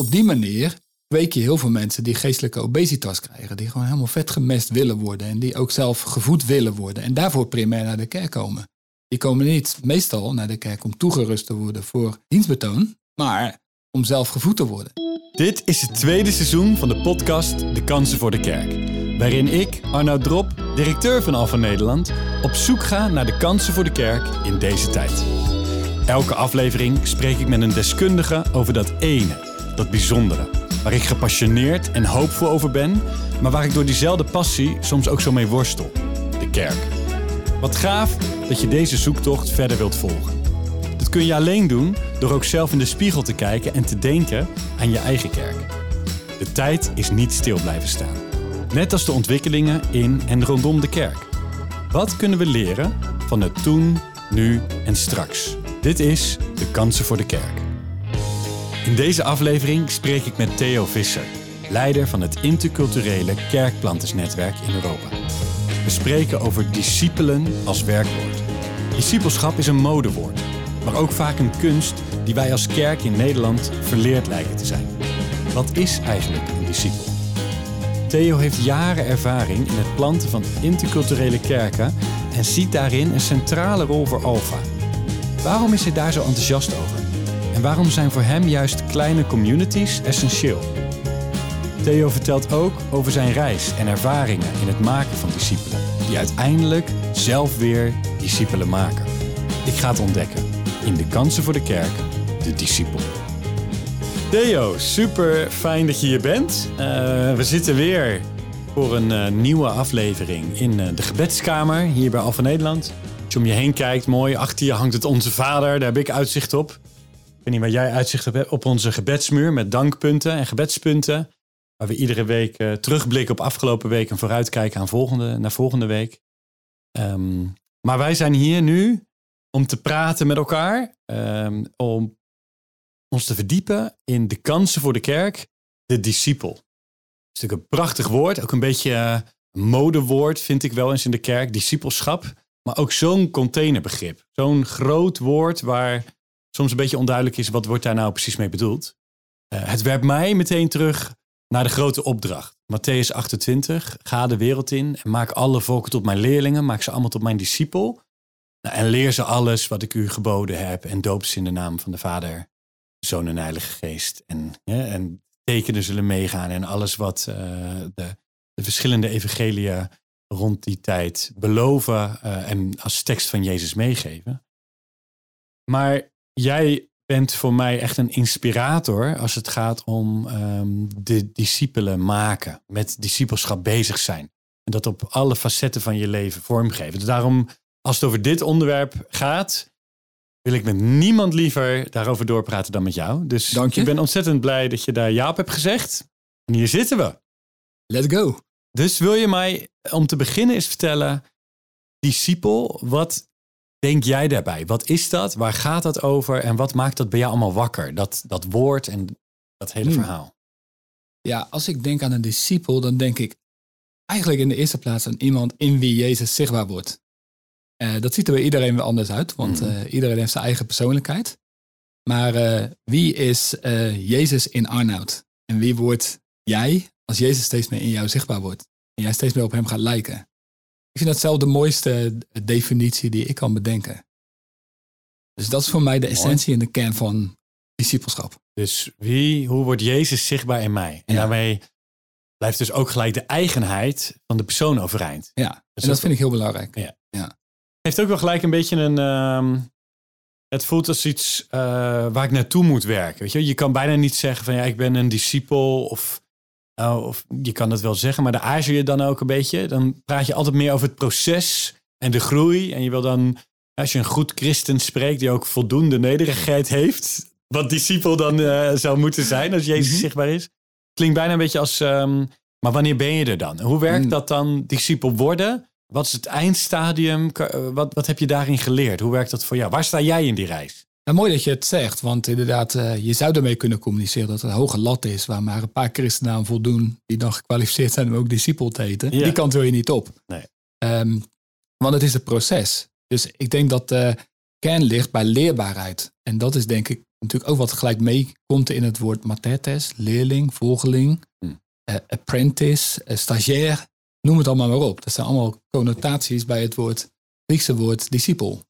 op die manier kweek je heel veel mensen die geestelijke obesitas krijgen. Die gewoon helemaal vet gemest willen worden. En die ook zelf gevoed willen worden. En daarvoor primair naar de kerk komen. Die komen niet meestal naar de kerk om toegerust te worden voor dienstbetoon. Maar om zelf gevoed te worden. Dit is het tweede seizoen van de podcast De Kansen voor de Kerk. Waarin ik, Arnoud Drop, directeur van Alpha Nederland, op zoek ga naar de kansen voor de kerk in deze tijd. Elke aflevering spreek ik met een deskundige over dat ene, dat bijzondere. Waar ik gepassioneerd en hoopvol over ben, maar waar ik door diezelfde passie soms ook zo mee worstel: de kerk. Wat gaaf dat je deze zoektocht verder wilt volgen. Dat kun je alleen doen door ook zelf in de spiegel te kijken en te denken aan je eigen kerk. De tijd is niet stil blijven staan. Net als de ontwikkelingen in en rondom de kerk. Wat kunnen we leren van het toen, nu en straks? Dit is De Kansen voor de Kerk. In deze aflevering spreek ik met Theo Visser, leider van het interculturele kerkplantersnetwerk in Europa. We spreken over discipelen als werkwoord. Discipelschap is een modewoord, maar ook vaak een kunst die wij als kerk in Nederland verleerd lijken te zijn. Wat is eigenlijk een discipel? Theo heeft jaren ervaring in het planten van interculturele kerken en ziet daarin een centrale rol voor Alpha. Waarom is hij daar zo enthousiast over? Waarom zijn voor hem juist kleine communities essentieel? Theo vertelt ook over zijn reis en ervaringen in het maken van discipelen, die uiteindelijk zelf weer discipelen maken. Ik ga het ontdekken in de kansen voor de kerk, de discipel. Theo, super fijn dat je hier bent. Uh, we zitten weer voor een uh, nieuwe aflevering in uh, de gebedskamer hier bij Alpha Nederland. Als je om je heen kijkt, mooi. Achter je hangt het Onze Vader, daar heb ik uitzicht op. Ik weet niet waar jij uitzicht hebt op onze gebedsmuur met dankpunten en gebedspunten. Waar we iedere week terugblikken op afgelopen week en vooruitkijken aan volgende, naar volgende week. Um, maar wij zijn hier nu om te praten met elkaar. Um, om ons te verdiepen in de kansen voor de kerk, de discipel. Dat is natuurlijk een prachtig woord, ook een beetje een eh, modewoord vind ik wel eens in de kerk, discipelschap. Maar ook zo'n containerbegrip. Zo'n groot woord waar soms een beetje onduidelijk is wat wordt daar nou precies mee bedoeld. Uh, het werpt mij meteen terug naar de grote opdracht. Matthäus 28, ga de wereld in maak alle volken tot mijn leerlingen, maak ze allemaal tot mijn discipel. Nou, en leer ze alles wat ik u geboden heb en doop ze in de naam van de Vader, Zoon en Heilige Geest. En, ja, en tekenen zullen meegaan en alles wat uh, de, de, verschillende evangeliën rond die tijd beloven uh, en als tekst van Jezus meegeven. Maar jij bent voor mij echt een inspirator als het gaat om um, de discipelen maken, met discipelschap bezig zijn. En dat op alle facetten van je leven vormgeven. Dus daarom, als het over dit onderwerp gaat, wil ik met niemand liever daarover doorpraten dan met jou. Dus Dank je. ik ben ontzettend blij dat je daar ja op hebt gezegd. En hier zitten we. Let's go. Dus wil je mij om te beginnen eens vertellen, discipel, wat denk jij daarbij? Wat is dat? Waar gaat dat over? En wat maakt dat bij jou allemaal wakker? Dat, dat woord en dat hele hmm. verhaal. Ja, als ik denk aan een discipel, dan denk ik eigenlijk in de eerste plaats aan iemand in wie Jezus zichtbaar wordt. Uh, dat ziet er bij iedereen weer anders uit, want uh, iedereen heeft zijn eigen persoonlijkheid. Maar uh, wie is Jezus in Arnoud? En wie wordt jij als Jezus steeds meer in jou zichtbaar wordt? En jij steeds meer op hem gaat lijken? Vind dat zelf de mooiste definitie die ik kan bedenken. Dus dat is voor mij de essentie en de kern van discipelschap. Dus wie, hoe wordt Jezus zichtbaar in mij? En ja. daarmee blijft dus ook gelijk de eigenheid van de persoon overeind. Ja, dus en dat vind ik heel belangrijk. Ja. ja heeft ook wel gelijk een beetje een. Uh, het voelt als iets uh, waar ik naartoe moet werken. Weet je? je kan bijna niet zeggen van ja, ik ben een discipel. Of, uh, of je kan dat wel zeggen, maar daar aarzel je dan ook een beetje. Dan praat je altijd meer over het proces en de groei. En je wil dan, als je een goed christen spreekt, die ook voldoende nederigheid heeft. Wat discipel dan uh, zou moeten zijn als Jezus mm -hmm. zichtbaar is. Klinkt bijna een beetje als. Um, maar wanneer ben je er dan? Hoe werkt mm. dat dan, discipel worden? Wat is het eindstadium? Eh, wat, wat heb je daarin geleerd? Hoe werkt dat voor jou? Waar sta jij in die reis? Ja, mooi dat je het zegt, want inderdaad, uh, je zou ermee kunnen communiceren dat het een hoge lat is, waar maar een paar christenen aan voldoen, die dan gekwalificeerd zijn om ook discipel te heten. Ja. Die kant wil je niet op. Nee. Um, want het is het proces. Dus ik denk dat uh, kern ligt bij leerbaarheid. En dat is denk ik natuurlijk ook wat gelijk meekomt in het woord matertes, leerling, volgeling, Hm. eh, apprentice, eh, stagiair, noem het allemaal maar op. Dat zijn allemaal connotaties bij het woord, Griekse woord discipel.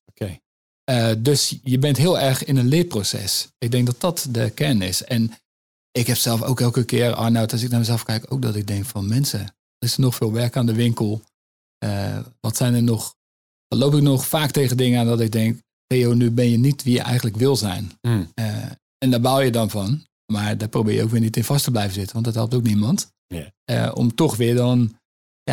Eh, dus je bent heel erg in een leerproces. Ik denk dat dat de kern is. En ik heb zelf ook elke keer, Arnoud, als ik naar mezelf kijk, ook dat ik denk van mensen, er is nog veel werk aan de winkel. Eh, wat zijn er nog? Dan loop ik nog vaak tegen dingen aan dat ik denk, Theo, nu ben je niet wie je eigenlijk wil zijn. Hm. Eh, en daar baal je dan van. Maar daar probeer je ook weer niet in vast te blijven zitten, want dat helpt ook niemand. Om toch weer dan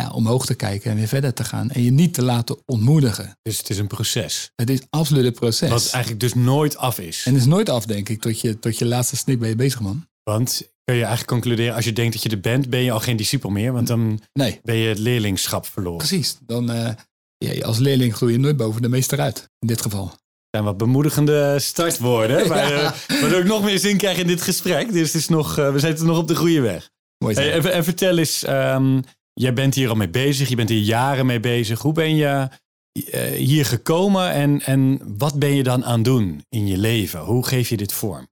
ja, omhoog te kijken en weer verder te gaan. En je niet te laten ontmoedigen. Dus het is een proces. Het is absoluut een proces. Wat eigenlijk dus nooit af is. En het is nooit af, denk ik, tot je, tot je laatste snik ben je bezig, man. Want kun je eigenlijk concluderen, als je denkt dat je er bent, ben je al geen discipel meer. Want dan Nee, ben je het leerlingschap verloren. precies. Dan, eh, ja, als leerling groei je nooit boven de meester uit, in dit geval. Dat zijn wat bemoedigende startwoorden. Ja. Maar, eh, waardoor ik nog meer zin krijg in dit gesprek. Dus het is nog, eh, we zitten nog op de goede weg. Mooi zo. Hey, en, en vertel eens, ehm, jij bent hier al mee bezig. Je bent hier jaren mee bezig. Hoe ben je eh, hier gekomen en, en wat ben je dan aan het doen in je leven? Hoe geef je dit vorm?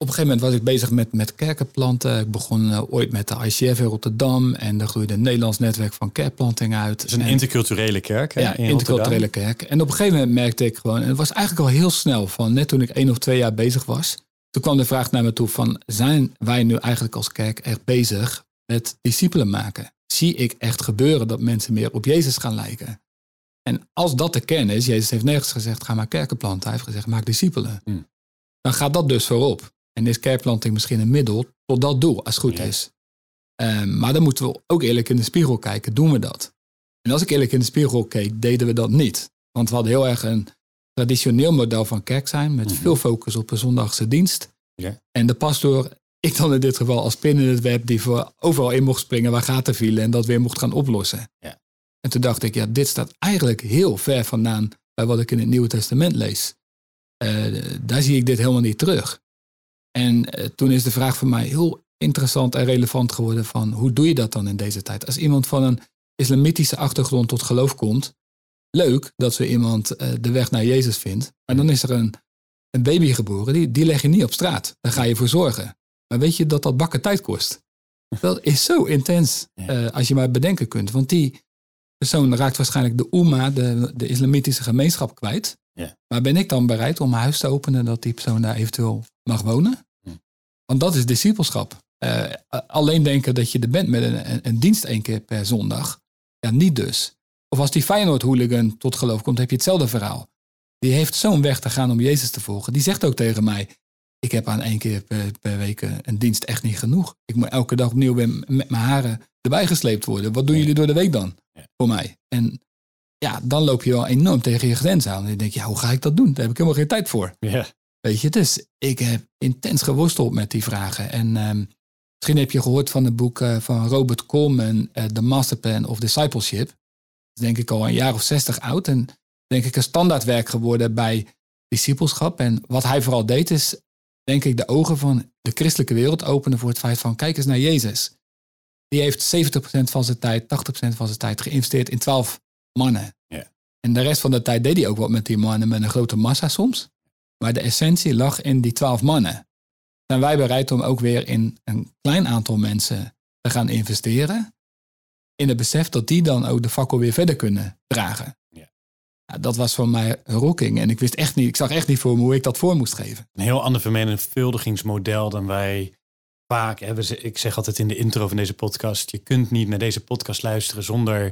Op een gegeven moment was ik bezig met, met kerkenplanten. Ik begon eh, ooit met de ICF in Rotterdam. En er groeide een Nederlands netwerk van kerkplanting uit. Het is een En- interculturele kerk hè, ja, in interculturele Rotterdam. kerk. En op een gegeven moment merkte ik gewoon, en het was eigenlijk al heel snel, van net toen ik één of twee jaar bezig was, toen kwam de vraag naar me toe van, zijn wij nu eigenlijk als kerk echt bezig met discipelen maken? Zie ik echt gebeuren dat mensen meer op Jezus gaan lijken? En als dat de kern is, Jezus heeft nergens gezegd, ga maar kerken planten. Hij heeft gezegd, maak discipelen. Hmm. Dan gaat dat dus voorop. En is kerkplanting misschien een middel tot dat doel, als het goed Ja. is. Ehm, maar dan moeten we ook eerlijk in de spiegel kijken, doen we dat? En als ik eerlijk in de spiegel keek, deden we dat niet. Want we hadden heel erg een traditioneel model van kerk zijn, met Mhm. veel focus op een zondagse dienst. Ja. En de pastoor, ik dan in dit geval als pin in het web, die voor overal in mocht springen waar gaten vielen en dat weer mocht gaan oplossen. Ja. En toen dacht ik, ja, dit staat eigenlijk heel ver vandaan bij wat ik in het Nieuwe Testament lees. Eh, daar zie ik dit helemaal niet terug. En eh, toen is de vraag voor mij heel interessant en relevant geworden van hoe doe je dat dan in deze tijd? Als iemand van een islamitische achtergrond tot geloof komt, leuk dat zo iemand eh, de weg naar Jezus vindt. Maar dan is er een, een baby geboren, die, die leg je niet op straat. Daar ga je voor zorgen. Maar weet je dat dat bakken tijd kost? Dat is zo intens eh, als je maar bedenken kunt. Want die persoon raakt waarschijnlijk de Oema, de, de islamitische gemeenschap, kwijt. Ja. Maar ben ik dan bereid om mijn huis te openen dat die persoon daar eventueel mag wonen? Hm. Want dat is discipelschap. Eh, alleen denken dat je er bent met een, een, een dienst één keer per zondag. Ja, niet dus. Of als die Feyenoord-hooligan tot geloof komt, heb je hetzelfde verhaal. Die heeft zo'n weg te gaan om Jezus te volgen. Die zegt ook tegen mij, ik heb aan één keer per, per week eh, een dienst echt niet genoeg. Ik moet elke dag opnieuw met mijn haren erbij gesleept worden. Wat doen Ja. jullie door de week dan? Ja. Voor mij. En ja, dan loop je wel enorm tegen je grens aan. En je denkt, ja, hoe ga ik dat doen? Daar heb ik helemaal geen tijd voor. Ja. Weet je, dus ik heb intens geworsteld met die vragen. En ehm, misschien heb je gehoord van het boek eh, van Robert Coleman, eh, The Masterplan of Discipleship. Dat is denk ik al een jaar of zestig oud. En denk ik een standaardwerk geworden bij discipelschap. En wat hij vooral deed is, denk ik, de ogen van de christelijke wereld openen voor het feit van, kijk eens naar Jezus. Die heeft 70% van zijn tijd, 80% van zijn tijd geïnvesteerd in 12 mannen. Ja. En de rest van de tijd deed hij ook wat met die mannen met een grote massa soms. Maar de essentie lag in die twaalf mannen. Zijn wij bereid om ook weer in een klein aantal mensen te gaan investeren? In het besef dat die dan ook de fakkel weer verder kunnen dragen. Ja. Dat was voor mij een rokking. En ik wist echt niet, ik zag echt niet voor me hoe ik dat voor moest geven. Een heel ander vermenigvuldigingsmodel dan wij vaak. Z- ik zeg altijd in de intro van deze podcast: je kunt niet naar deze podcast luisteren zonder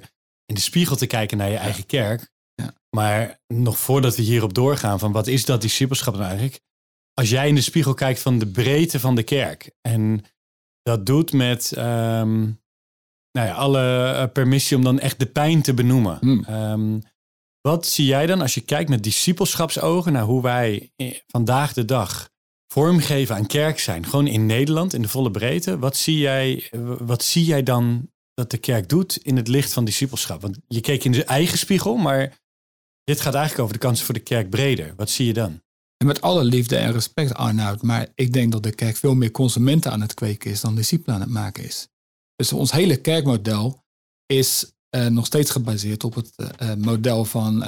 in de spiegel te kijken naar je eigen kerk. Ja. Maar nog voordat we hierop doorgaan, van wat is dat discipelschap nou eigenlijk? Als jij in de spiegel kijkt van de breedte van de kerk en dat doet met ehm, nou ja, alle eh, permissie om dan echt de pijn te benoemen. Hmm. Ehm, wat zie jij dan als je kijkt met discipelschapsogen naar hoe wij eh, vandaag de dag vormgeven aan kerk zijn? Gewoon in Nederland, in de volle breedte. Wat zie jij, eh, wat zie jij dan dat de kerk doet in het licht van discipelschap? Want je keek in de eigen spiegel, maar dit gaat eigenlijk over de kansen voor de kerk breder. Wat zie je dan? En met alle liefde en respect, Arnoud, maar ik denk dat de kerk veel meer consumenten aan het kweken is dan discipelen aan het maken is. Dus ons hele kerkmodel is uh, nog steeds gebaseerd op het uh, model van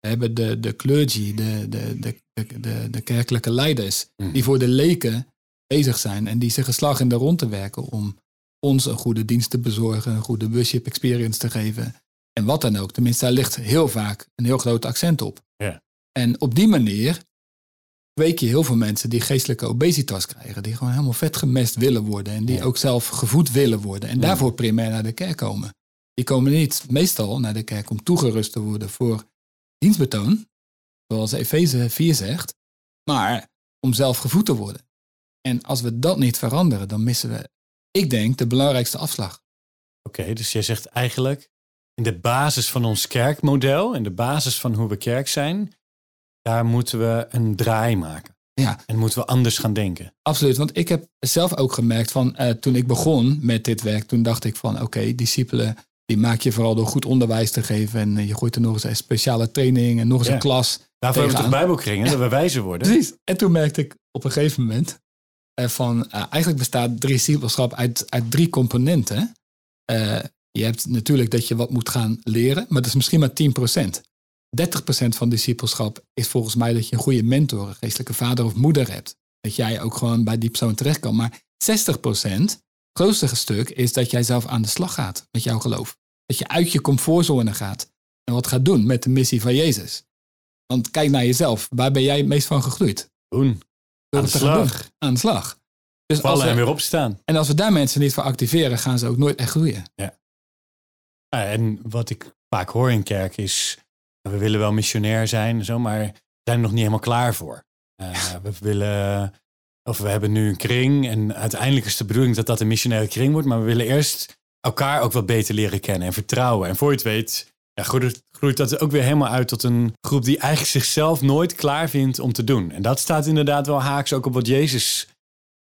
we hebben de, de clergy, de, de, de, de, de kerkelijke leiders, Mhm. die voor de leken bezig zijn en die zich geslag in de rond te werken om ons een goede dienst te bezorgen, een goede worship experience te geven en wat dan ook. Tenminste, daar ligt heel vaak een heel groot accent op. En op die manier kweek je heel veel mensen die geestelijke obesitas krijgen, die gewoon helemaal vet gemest willen worden en die ook zelf gevoed willen worden en Ja. daarvoor primair naar de kerk komen. Die komen niet meestal naar de kerk om toegerust te worden voor dienstbetoon, zoals Efeze 4 zegt, maar om zelf gevoed te worden. En als we dat niet veranderen, dan missen we, ik denk, de belangrijkste afslag. Oké, dus jij zegt eigenlijk in de basis van ons kerkmodel, in de basis van hoe we kerk zijn, daar moeten we een draai maken. Ja. En moeten we anders gaan denken. Absoluut, want ik heb zelf ook gemerkt van eh, toen ik begon met dit werk, toen dacht ik van oké, discipelen, die maak je vooral door goed onderwijs te geven en eh, je gooit er nog eens een speciale training en nog eens Ja. een klas. Daarvoor hebben we toch bijbelkringen, dat we wijzer worden. Precies. En toen merkte ik op een gegeven moment eh, van eh, eigenlijk bestaat discipelschap uit, uit drie componenten. Je hebt natuurlijk dat je wat moet gaan leren, maar dat is misschien maar 10%. 30% van discipelschap is volgens mij dat je een goede mentor, een geestelijke vader of moeder hebt. Dat jij ook gewoon bij die persoon terecht kan. Maar 60%, het grootste stuk, is dat jij zelf aan de slag gaat met jouw geloof. Dat je uit je comfortzone gaat en wat gaat doen met de missie van Jezus. Want kijk naar jezelf. Waar ben jij het meest van gegroeid? Doen. Door Aan de doen. slag. Aan de slag. Dus Vallen we- en weer opstaan. en als we daar mensen niet voor activeren, gaan ze ook nooit echt groeien. Ja, en wat ik vaak hoor in kerk is, we willen wel missionair zijn zo, maar zijn er nog niet helemaal klaar voor. Eh, we willen, of we hebben nu een kring en uiteindelijk is de bedoeling dat dat een missionaire kring wordt, maar we willen eerst elkaar ook wat beter leren kennen en vertrouwen. En voor je het weet, ja, groeit, groeit dat ook weer helemaal uit tot een groep die eigenlijk zichzelf nooit klaar vindt om te doen. En dat staat inderdaad wel haaks ook op wat Jezus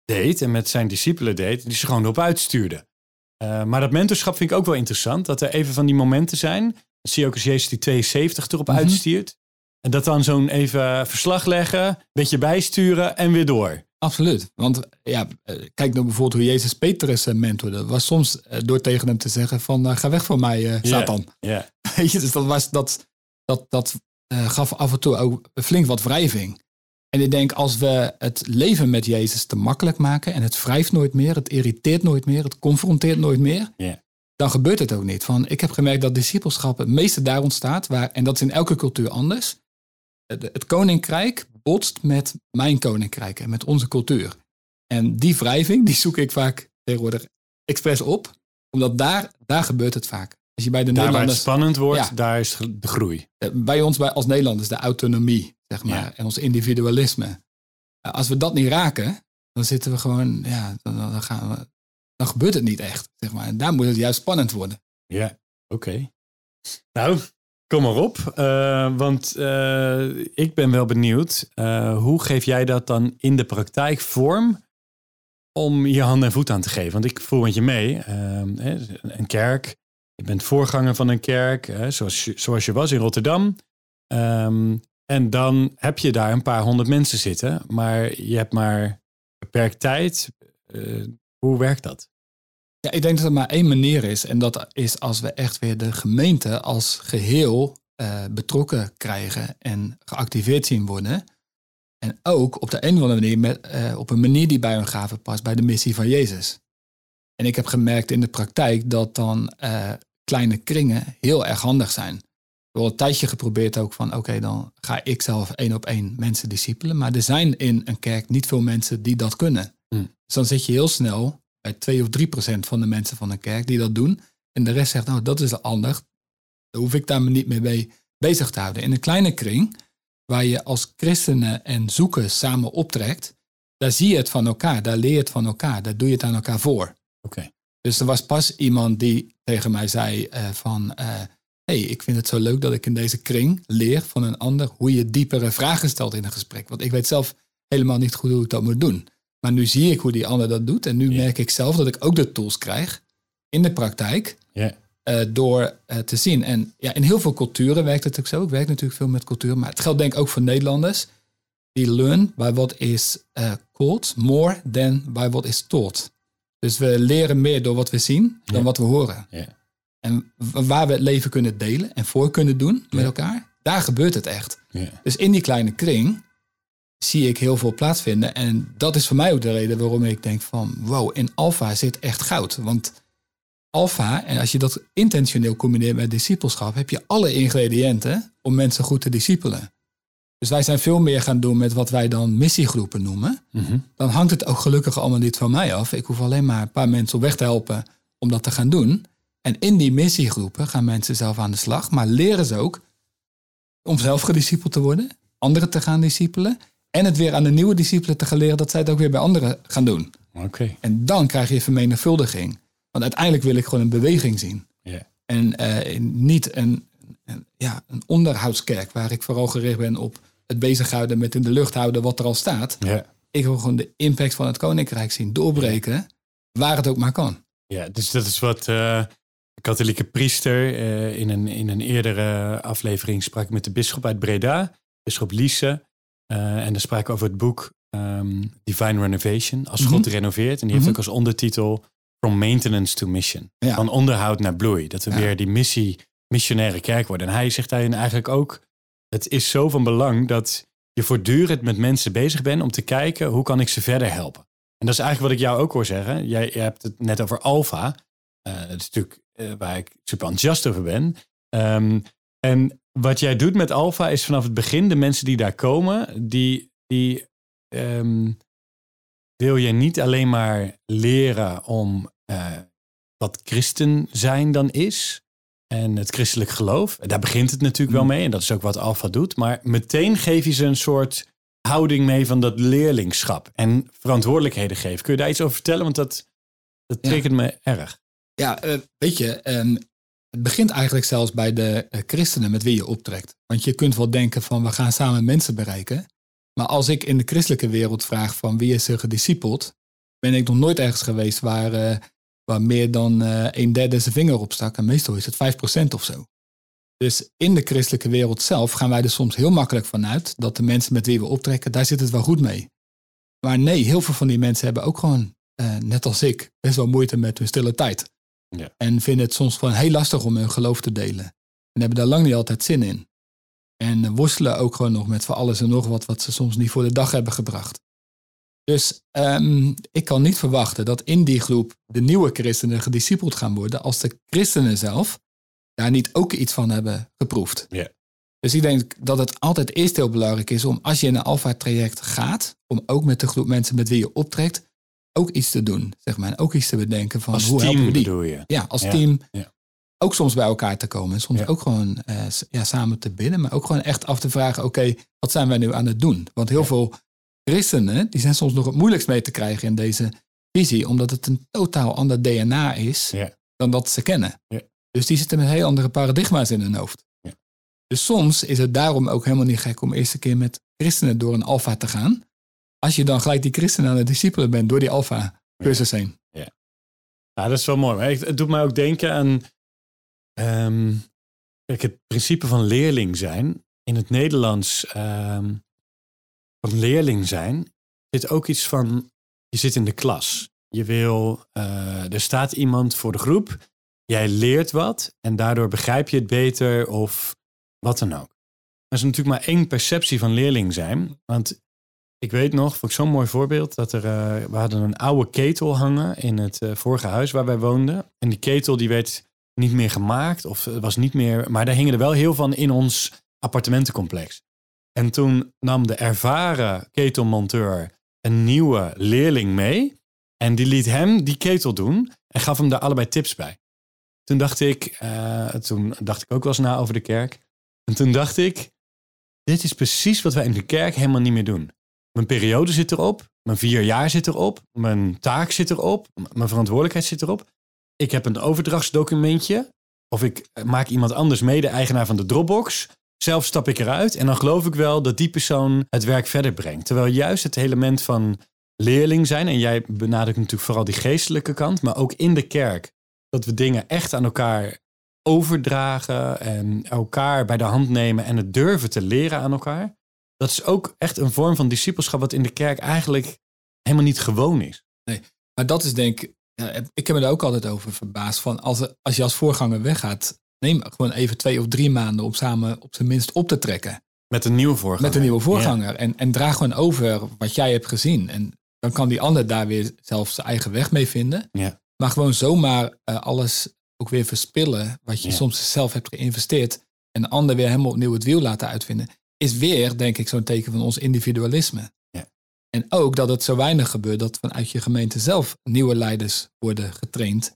deed en met zijn discipelen deed, die ze gewoon erop uitstuurde. Eh, maar dat mentorschap vind ik ook wel interessant. Dat er even van die momenten zijn. Dat zie je ook als Jezus die 72 erop Mhm. uitstuurt. En dat dan zo'n even verslag leggen, een beetje bijsturen en weer door. Absoluut. Want ja, eh, kijk nou bijvoorbeeld hoe Jezus Petrus eh, mentorde. Dat was soms eh, door tegen hem te zeggen van ga weg van mij, Satan. Ja, dus dat, was, dat, dat, dat gaf af en toe ook flink wat wrijving. En ik denk als we het leven met Jezus te makkelijk maken en het wrijft nooit meer, het irriteert nooit meer, het confronteert nooit meer, dan gebeurt het ook niet. Van, ik heb gemerkt dat discipelschap het meeste daar ontstaat, waar, en dat is in elke cultuur anders. Het koninkrijk botst met mijn koninkrijk en met onze cultuur. En die wrijving, die zoek ik vaak tegenwoordig expres op, omdat daar, daar gebeurt het vaak. Als je bij de daar waar het Nederlanders spannend wordt, Ja. daar is de groei. eh, bij ons bij, als Nederlanders de autonomie, zeg maar, Ja. en ons individualisme. Eh, Als we dat niet raken, dan zitten we gewoon, ja, dan, dan, gaan we, dan gebeurt het niet echt, zeg maar. En daar moet het juist spannend worden. Ja, oké. Nou, kom maar op. eh, want eh, ik ben wel benieuwd. eh, hoe geef jij dat dan in de praktijk vorm om je hand en voet aan te geven? Want ik voel met je mee. een kerk. Je bent voorganger van een kerk, zoals, je, zoals je was in Rotterdam. Ehm, en dan heb je daar een paar honderd mensen zitten. Maar je hebt maar beperkt tijd. Hoe werkt dat? Ja, ik denk dat er maar één manier is. En dat is als we echt weer de gemeente als geheel eh, betrokken krijgen en geactiveerd zien worden. En ook op de een of andere manier met, eh, op een manier die bij hun gaven past bij de missie van Jezus. En ik heb gemerkt in de praktijk dat dan eh, kleine kringen heel erg handig zijn. Ik heb al een tijdje geprobeerd ook van oké, dan ga ik zelf één op één mensen discipelen. Maar er zijn in een kerk niet veel mensen die dat kunnen. Hmm. Dus dan zit je heel snel bij 2 of 3 procent van de mensen van een kerk die dat doen. En de rest zegt, nou dat is handig. Dan hoef ik daar me niet mee bezig te houden. In een kleine kring, waar je als christenen en zoekers samen optrekt, daar zie je het van elkaar, daar leer je het van elkaar, daar doe je het aan elkaar voor. Oké. Dus er was pas iemand die tegen mij zei eh, van, eh, hey, ik vind het zo leuk dat ik in deze kring leer van een ander hoe je diepere vragen stelt in een gesprek. Want ik weet zelf helemaal niet goed hoe ik dat moet doen. Maar nu zie ik hoe die ander dat doet en nu merk ik zelf dat ik ook de tools krijg in de praktijk Ja. eh, door eh, te zien. En ja, in heel veel culturen werkt het ook zo. Ik werk natuurlijk veel met cultuur, maar het geldt denk ik ook voor Nederlanders. Die learn by what is eh called more than by what is taught. Dus we leren meer door wat we zien dan wat we horen. Ja. en waar we het leven kunnen delen en voor kunnen doen met elkaar, daar gebeurt het echt. Ja. Dus in die kleine kring zie ik heel veel plaatsvinden. En dat is voor mij ook de reden waarom ik denk van wow, in alfa zit echt goud. Want alfa, en als je dat intentioneel combineert met discipelschap, heb je alle ingrediënten om mensen goed te discipelen. Dus wij zijn veel meer gaan doen met wat wij dan missiegroepen noemen. Mhm. Dan hangt het ook gelukkig allemaal niet van mij af. Ik hoef alleen maar een paar mensen op weg te helpen om dat te gaan doen. En in die missiegroepen gaan mensen zelf aan de slag, maar leren ze ook om zelf gediscipeld te worden, anderen te gaan discipelen en het weer aan de nieuwe discipelen te gaan leren dat zij het ook weer bij anderen gaan doen. Oké. En dan krijg je vermenigvuldiging. Want uiteindelijk wil ik gewoon een beweging zien. En eh, niet een, een, ja, een onderhoudskerk waar ik vooral gericht ben op het bezighouden met in de lucht houden wat er al staat. Ik wil gewoon de impact van het koninkrijk zien doorbreken, waar het ook maar kan. Ja, dus dat is wat eh, de katholieke priester eh, in, een, in een eerdere aflevering sprak met de bisschop uit Breda, bisschop Liese. Eh, en dan sprak over het boek ehm, Divine Renovation, als God Mhm. renoveert. En die heeft Mhm. ook als ondertitel From Maintenance to Mission. Ja. Van onderhoud naar bloei. Dat we Ja. weer die missie, missionaire kerk worden. En hij zegt daarin eigenlijk ook, het is zo van belang dat je voortdurend met mensen bezig bent om te kijken hoe kan ik ze verder helpen. En dat is eigenlijk wat ik jou ook hoor zeggen. Jij, jij hebt het net over alfa. Eh dat is natuurlijk eh, waar ik super enthousiast over ben. Ehm, en wat jij doet met alfa is vanaf het begin de mensen die daar komen, die, die ehm, wil je niet alleen maar leren om eh, wat christen zijn dan is. En het christelijk geloof. Daar begint het natuurlijk wel Mm. mee. En dat is ook wat Alfa doet. Maar meteen geef je ze een soort houding mee van dat leerlingschap. En verantwoordelijkheden geven. Kun je daar iets over vertellen? Want dat, dat Ja. me erg. Ja, eh, weet je, ehm, het begint eigenlijk zelfs bij de eh, christenen met wie je optrekt. Want je kunt wel denken van we gaan samen mensen bereiken. Maar als ik in de christelijke wereld vraag van wie is er gediscipeld, ben ik nog nooit ergens geweest waar, eh, waar meer dan eh, een derde zijn vinger op stak. En meestal is het 5% of zo. Dus in de christelijke wereld zelf gaan wij er soms heel makkelijk vanuit dat de mensen met wie we optrekken, daar zit het wel goed mee. Maar nee, heel veel van die mensen hebben ook gewoon, net als ik, best wel moeite met hun stille tijd. Ja. En vinden het soms gewoon heel lastig om hun geloof te delen. En hebben daar lang niet altijd zin in. En worstelen ook gewoon nog met van alles en nog wat wat ze soms niet voor de dag hebben gebracht. Dus ehm, ik kan niet verwachten dat in die groep de nieuwe christenen gediscipeld gaan worden als de christenen zelf daar niet ook iets van hebben geproefd. Ja. Dus ik denk dat het altijd eerst heel belangrijk is om als je in een alfa-traject gaat, om ook met de groep mensen met wie je optrekt, ook iets te doen, zeg maar. En ook iets te bedenken van Als hoe helpen we die? bedoel je? Ja, als Ja, team. ja. Ook soms bij elkaar te komen. En soms Ja. ook gewoon eh, ja, samen te bidden. Maar ook gewoon echt af te vragen, oké, wat zijn wij nu aan het doen? Want heel veel christenen, die zijn soms nog het moeilijkst mee te krijgen in deze visie. Omdat het een totaal ander DNA is dan dat ze kennen. Ja. Dus die zitten met heel andere paradigma's in hun hoofd. Ja. Dus soms is het daarom ook helemaal niet gek om eerst een keer met christenen door een alfa te gaan. Als je dan gelijk die christenen aan het discipelen bent door die alfa cursus heen. Ja, dat is wel mooi. Maar het- doet mij ook denken aan ehm, kijk, het principe van leerling zijn. In het Nederlands ehm, van leerling zijn zit ook iets van je zit in de klas. Je wil, eh, er staat iemand voor de groep. Jij leert wat en daardoor begrijp je het beter of wat dan ook. Er is natuurlijk maar één perceptie van leerling zijn. Want ik weet nog, vond ik zo'n mooi voorbeeld, dat er, eh, we hadden een oude ketel hangen in het eh, vorige huis waar wij woonden. En die ketel die werd niet meer gemaakt of het was niet meer, maar daar hingen er wel heel van in ons appartementencomplex. En toen nam de ervaren ketelmonteur een nieuwe leerling mee en die liet hem die ketel doen en gaf hem daar allebei tips bij. Toen dacht ik, eh, toen dacht ik ook wel eens na over de kerk. En toen dacht ik, dit is precies wat wij in de kerk helemaal niet meer doen. Mijn periode zit erop, mijn vier jaar zit erop, mijn taak zit erop, mijn verantwoordelijkheid zit erop. Ik heb een overdrachtsdocumentje, of ik eh, maak iemand anders mede-eigenaar van de Dropbox. Zelf stap ik eruit en dan geloof ik wel dat die persoon het werk verder brengt. Terwijl juist het element van leerling zijn, en jij benadrukt natuurlijk vooral die geestelijke kant, maar ook in de kerk, dat we dingen echt aan elkaar overdragen en elkaar bij de hand nemen en het durven te leren aan elkaar. Dat is ook echt een vorm van discipelschap wat in de kerk eigenlijk helemaal niet gewoon is. Maar dat is denk ik ik heb me er ook altijd over verbaasd van als, als je als voorganger weggaat, neem gewoon even twee of drie maanden om samen op zijn minst op te trekken. Met een nieuwe voorganger. Met een nieuwe voorganger. En, en draag gewoon over wat jij hebt gezien. En dan kan die ander daar weer zelf zijn eigen weg mee vinden. Ja. Maar gewoon zomaar uh, alles ook weer verspillen, wat je Ja. soms zelf hebt geïnvesteerd, en de ander weer helemaal opnieuw het wiel laten uitvinden, is weer, denk ik, zo'n teken van ons individualisme. Ja. En ook dat het zo weinig gebeurt dat vanuit je gemeente zelf nieuwe leiders worden getraind,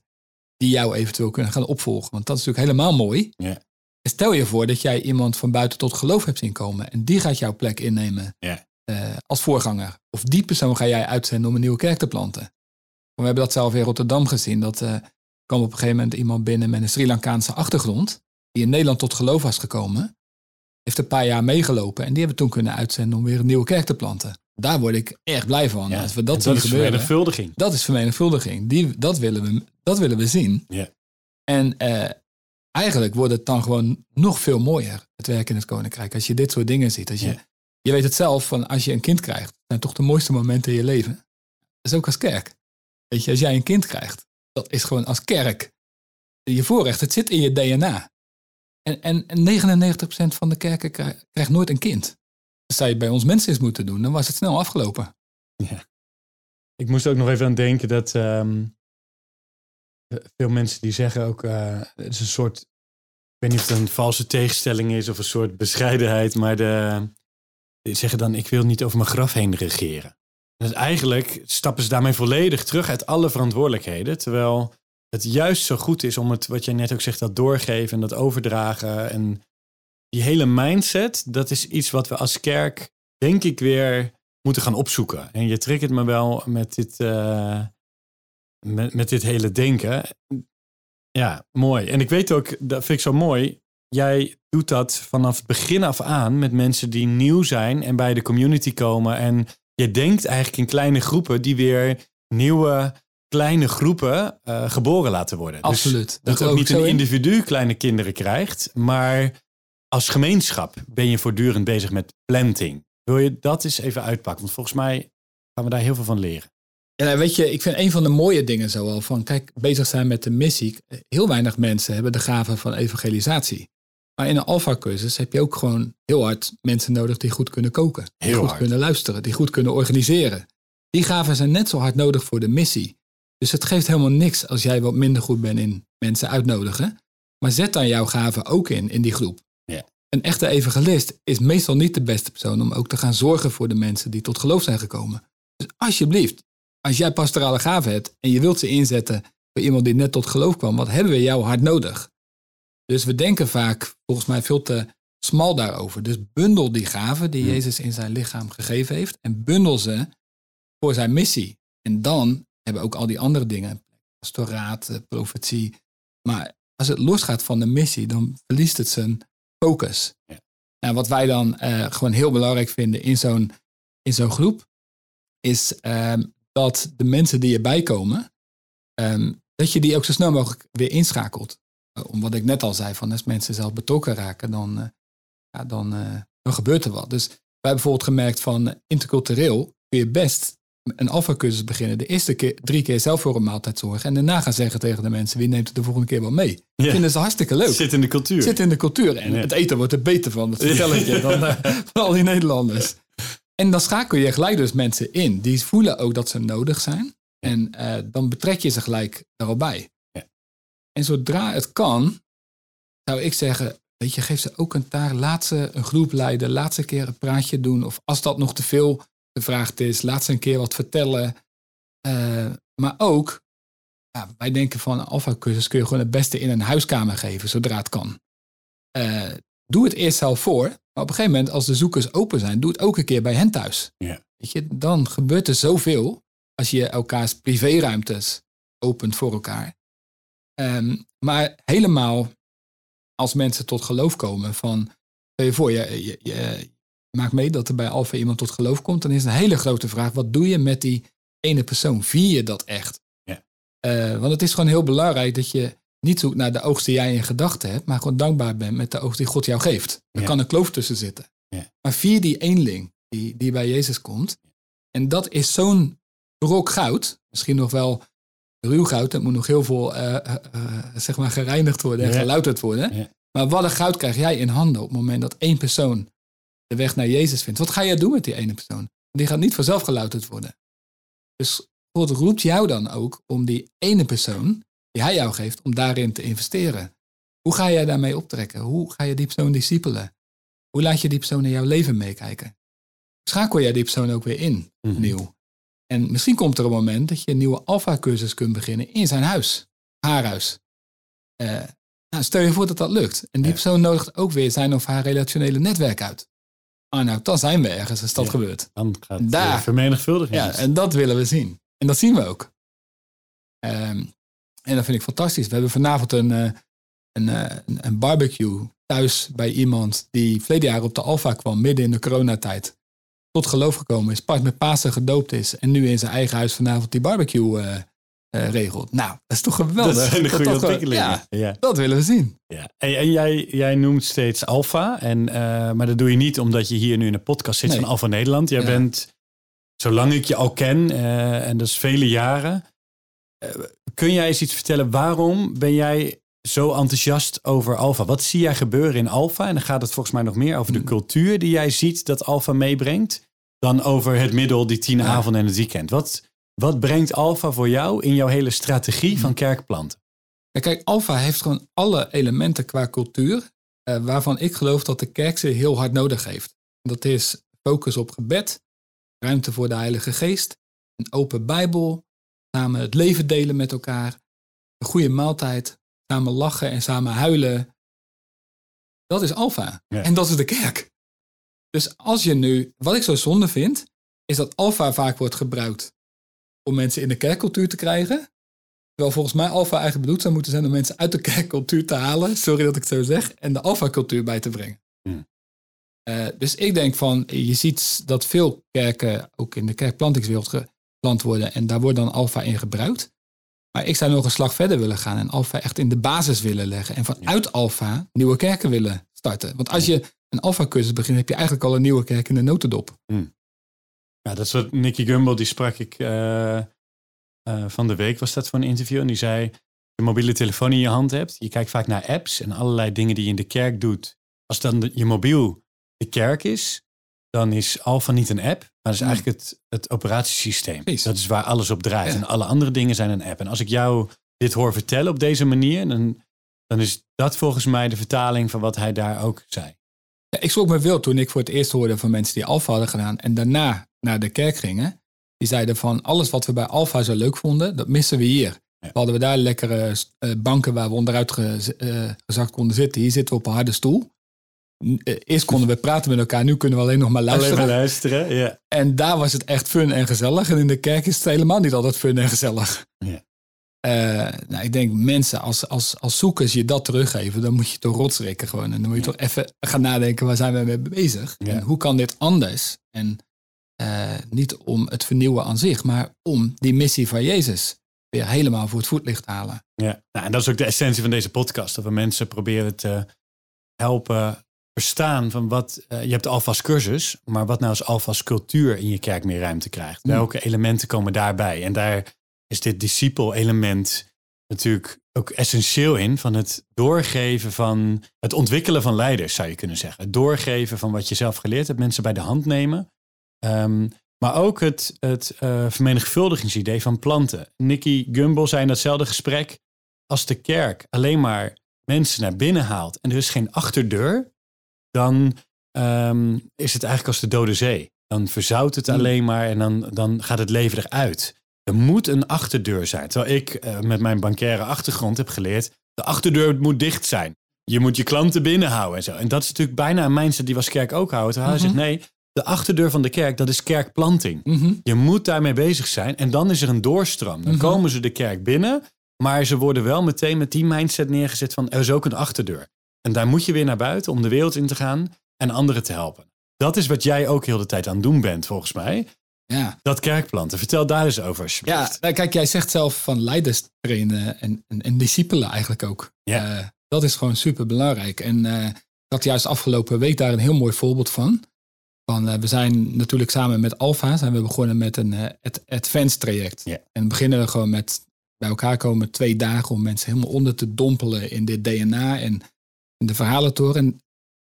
die jou eventueel kunnen gaan opvolgen. Want dat is natuurlijk helemaal mooi. Ja. En stel je voor dat jij iemand van buiten tot geloof hebt zien komen en die gaat jouw plek innemen Ja. eh, als voorganger. Of die persoon ga jij uitzenden om een nieuwe kerk te planten. We hebben dat zelf in Rotterdam gezien. Dat eh, kwam op een gegeven moment iemand binnen met een Sri Lankaanse achtergrond. Die in Nederland tot geloof was gekomen. Heeft een paar jaar meegelopen. En die hebben we toen kunnen uitzenden om weer een nieuwe kerk te planten. Daar word ik erg blij van. Ja. Als we dat zien is gebeuren. vermenigvuldiging. Dat is vermenigvuldiging. Die, dat, willen we, dat willen we zien. Ja. En eh, eigenlijk wordt het dan gewoon nog veel mooier, het werk in het Koninkrijk. Als je dit soort dingen ziet. Als je, Ja. je weet het zelf, van als je een kind krijgt, zijn toch de mooiste momenten in je leven. Dat is ook als kerk. Weet je, als jij een kind krijgt, dat is gewoon als kerk je voorrecht. Het zit in je DNA. En, en, en 99% van de kerken krij- krijgt nooit een kind. Dat zou bij ons mensen eens moeten doen, dan was het snel afgelopen. Ik moest ook nog even aan denken dat ehm, veel mensen die zeggen ook, eh, het is een soort, ik weet niet of het een valse tegenstelling is of een soort bescheidenheid, maar de, die zeggen dan, ik wil niet over mijn graf heen regeren. En dat eigenlijk stappen ze daarmee volledig terug uit alle verantwoordelijkheden, terwijl het juist zo goed is om het, wat jij net ook zegt, dat doorgeven en dat overdragen en die hele mindset, dat is iets wat we als kerk, denk ik, weer moeten gaan opzoeken. En je triggert me wel met dit, eh, met, met dit hele denken. Ja, mooi. En ik weet ook, dat vind ik zo mooi. Jij doet dat vanaf het begin af aan met mensen die nieuw zijn en bij de community komen. En je denkt eigenlijk in kleine groepen die weer nieuwe kleine groepen eh, geboren laten worden. Dus Absoluut. dat er ook niet een in. individu kleine kinderen krijgt, maar als gemeenschap ben je voortdurend bezig met planting. Wil je dat eens even uitpakken? Want volgens mij gaan we daar heel veel van leren. Ja, nou, weet je, ik vind een van de mooie dingen zo al van, kijk, bezig zijn met de missie. Heel weinig mensen hebben de gave van evangelisatie. Maar in een alfa-cursus heb je ook gewoon heel hard mensen nodig die goed kunnen koken. Die Heel goed hard. kunnen luisteren, die goed kunnen organiseren. Die gaven zijn net zo hard nodig voor de missie. Dus het geeft helemaal niks als jij wat minder goed bent in mensen uitnodigen. Maar zet dan jouw gaven ook in, in die groep. Ja. Een echte evangelist is meestal niet de beste persoon om ook te gaan zorgen voor de mensen die tot geloof zijn gekomen. Dus alsjeblieft, als jij pastorale gaven hebt en je wilt ze inzetten voor iemand die net tot geloof kwam, wat hebben we jou hard nodig? Dus we denken vaak volgens mij veel te smal daarover. Dus bundel die gaven die Hmm. Jezus in zijn lichaam gegeven heeft en bundel ze voor zijn missie. En dan hebben ook al die andere dingen, pastoraat, eh, profetie. Maar als het losgaat van de missie, dan verliest het zijn focus. Ja. En wat wij dan eh, gewoon heel belangrijk vinden in zo'n in zo'n groep, is ehm, dat de mensen die erbij komen, ehm, dat je die ook zo snel mogelijk weer inschakelt. Uh, om wat ik net al zei, van als mensen zelf betrokken raken, dan, eh, ja, dan, eh, dan gebeurt er wat. Dus wij hebben bijvoorbeeld gemerkt van eh, intercultureel kun je best een alfacursus beginnen. De eerste keer, drie keer zelf voor een maaltijd zorgen. En daarna gaan zeggen tegen de mensen, wie neemt het de volgende keer wel mee? Ja. Vinden ze hartstikke leuk. Zit in de cultuur. Zit in de cultuur. En Ja. het eten wordt er beter van, dat vertel ik je, dan eh, van al die Nederlanders. En dan schakel je gelijk dus mensen in. Die voelen ook dat ze nodig zijn. En eh, dan betrek je ze gelijk er al bij. Ja. En zodra het kan, zou ik zeggen, weet je, geef ze ook een taak. Laat ze een groep leiden. Laat ze een keer een praatje doen. Of als dat nog te veel gevraagd is, laat ze een keer wat vertellen. Eh, maar ook, ja, wij denken van een alfa-cursus kun je gewoon het beste in een huiskamer geven, zodra het kan. Eh, doe het eerst zelf voor. Maar op een gegeven moment, als de zoekers open zijn, doe het ook een keer bij hen thuis. Ja. Weet je, dan gebeurt er zoveel als je elkaars privéruimtes opent voor elkaar. Ehm, maar helemaal als mensen tot geloof komen van, stel je voor, je, je, je maakt mee dat er bij Alfa iemand tot geloof komt, dan is een hele grote vraag, wat doe je met die ene persoon? Vier je dat echt? Ja. Eh, want het is gewoon heel belangrijk dat je niet zoekt naar de oogst die jij in gedachten hebt, maar gewoon dankbaar bent met de oogst die God jou geeft. Er Ja. kan een kloof tussen zitten. Ja. Maar vier die eenling die, die bij Jezus komt. En dat is zo'n brok goud. Misschien nog wel ruw goud, dat moet nog heel veel uh, uh, zeg maar gereinigd worden en gelouterd worden. Maar wat een goud krijg jij in handen op het moment dat één persoon de weg naar Jezus vindt. Wat ga jij doen met die ene persoon? Die gaat niet vanzelf gelouterd worden. Dus God roept jou dan ook om die ene persoon die hij jou geeft, om daarin te investeren. Hoe ga jij daarmee optrekken? Hoe ga je die persoon discipelen? Hoe laat je die persoon in jouw leven meekijken? Schakel jij die persoon ook weer in, mm nieuw? En misschien komt er een moment dat je een nieuwe alfa-cursus kunt beginnen in zijn huis, haar huis. Uh, nou, stel je voor dat dat lukt. En die persoon nodigt ook weer zijn of haar relationele netwerk uit. Ah, nou, dan zijn we ergens als dat gebeurt. Dan gaat Daar. vermenigvuldiging. Ja, en dat willen we zien. En dat zien we ook. Um, en dat vind ik fantastisch. We hebben vanavond een, uh, een, uh, een, barbecue thuis bij iemand die verleden jaar op de Alfa kwam, midden in de coronatijd. Tot geloof gekomen is, pas met Pasen gedoopt is en nu in zijn eigen huis vanavond die barbecue uh, uh, regelt. Nou, dat is toch geweldig. Dat zijn de goede ontwikkelingen. Ja, dat willen we zien. Ja. En, en jij, jij noemt steeds Alfa, en, uh, maar dat doe je niet omdat je hier nu in de podcast zit van Alfa Nederland. Jij bent, zolang ik je al ken, uh, en dat is vele jaren, kun jij eens iets vertellen? Waarom ben jij zo enthousiast over Alfa? Wat zie jij gebeuren in Alfa? En dan gaat het volgens mij nog meer over de mm. cultuur die jij ziet dat Alfa meebrengt, dan over het middel, die tien avonden en het weekend. Wat, wat brengt Alfa voor jou in jouw hele strategie van kerkplanten? Ja, kijk, Alfa heeft gewoon alle elementen qua cultuur uh, waarvan ik geloof dat de kerk ze heel hard nodig heeft. Dat is focus op gebed, ruimte voor de Heilige Geest, een open Bijbel, samen het leven delen met elkaar, een goede maaltijd, samen lachen en samen huilen. Dat is Alfa. En dat is de kerk. Dus als je nu, wat ik zo zonde vind, is dat Alfa vaak wordt gebruikt om mensen in de kerkcultuur te krijgen. Terwijl volgens mij alfa eigenlijk bedoeld zou moeten zijn om mensen uit de kerkcultuur te halen, sorry dat ik het zo zeg, en de alfa-cultuur bij te brengen. Hmm. Uh, dus ik denk van, je ziet dat veel kerken ook in de kerkplantingswereld geplant worden en daar wordt dan alfa in gebruikt. Maar ik zou nog een slag verder willen gaan en alfa echt in de basis willen leggen en vanuit ja. alfa nieuwe kerken willen starten. Want als je een alfa-cursus begint, heb je eigenlijk al een nieuwe kerk in de notendop. Hmm. Ja, dat is wat Nicky Gumbel, die sprak ik uh, uh, van de week, was dat voor een interview. En die zei, je mobiele telefoon in je hand hebt, je kijkt vaak naar apps en allerlei dingen die je in de kerk doet. Als dan de, je mobiel de kerk is, dan is Alpha niet een app, maar dat is eigenlijk het, het operatiesysteem. Precies. Dat is waar alles op draait. En alle andere dingen zijn een app. En als ik jou dit hoor vertellen op deze manier, dan, dan is dat volgens mij de vertaling van wat hij daar ook zei. Ja, ik schrok me veel toen ik voor het eerst hoorde van mensen die Alpha hadden gedaan en daarna naar de kerk gingen. Die zeiden van alles wat we bij Alpha zo leuk vonden, dat missen we hier. Ja. Hadden we daar lekkere uh, banken waar we onderuit ge, uh, gezakt konden zitten. Hier zitten we op een harde stoel. Uh, eerst konden we praten met elkaar, nu kunnen we alleen nog maar luisteren. Alleen maar luisteren, ja. En daar was het echt fun en gezellig. En in de kerk is het helemaal niet altijd fun en gezellig. Ja. nou, ik denk mensen, als, als, als zoekers je dat teruggeven, dan moet je toch rotsrekken gewoon. En dan moet je toch even gaan nadenken, waar zijn we mee bezig? En hoe kan dit anders? En uh, niet om het vernieuwen aan zich, maar om die missie van Jezus weer helemaal voor het voetlicht te halen. Ja, nou, en dat is ook de essentie van deze podcast. Dat we mensen proberen te helpen verstaan van wat. Uh, je hebt alvast cursus, maar wat nou als alvast cultuur in je kerk meer ruimte krijgt? Mm. Welke elementen komen daarbij? En daar is dit discipel-element natuurlijk ook essentieel in van het doorgeven van het ontwikkelen van leiders, zou je kunnen zeggen. Het doorgeven van wat je zelf geleerd hebt, mensen bij de hand nemen Um, maar ook het, het uh, vermenigvuldigingsidee van planten. Nicky Gumbel zei in datzelfde gesprek: als de kerk alleen maar mensen naar binnen haalt en er is geen achterdeur, dan um, is het eigenlijk als de Dode Zee. Dan verzout het hmm. alleen maar en dan, dan gaat het leven eruit. Er moet een achterdeur zijn. Terwijl ik uh, met mijn bankaire achtergrond heb geleerd: de achterdeur moet dicht zijn. Je moet je klanten binnenhouden en zo. En dat is natuurlijk bijna een mindset die we als kerk ook houden. Terwijl hij zegt: nee, de achterdeur van de kerk, dat is kerkplanting. Mhm. Je moet daarmee bezig zijn en dan is er een doorstroom. Dan mhm. komen ze de kerk binnen, maar ze worden wel meteen met die mindset neergezet van er is ook een achterdeur. En daar moet je weer naar buiten om de wereld in te gaan en anderen te helpen. Dat is wat jij ook heel de tijd aan het doen bent, volgens mij. Ja. Dat kerkplanten. Vertel daar eens over, alsjeblieft. Ja, nou, kijk, jij zegt zelf van leiders trainen en, en, en discipelen eigenlijk ook. Ja. Uh, dat is gewoon super belangrijk. En uh, ik had juist afgelopen week daar een heel mooi voorbeeld van. Van, eh, we zijn natuurlijk samen met Alfa zijn we begonnen met een uh, advanced traject. En beginnen we gewoon met bij elkaar komen twee dagen om mensen helemaal onder te dompelen in dit DNA en in de verhalentoren. En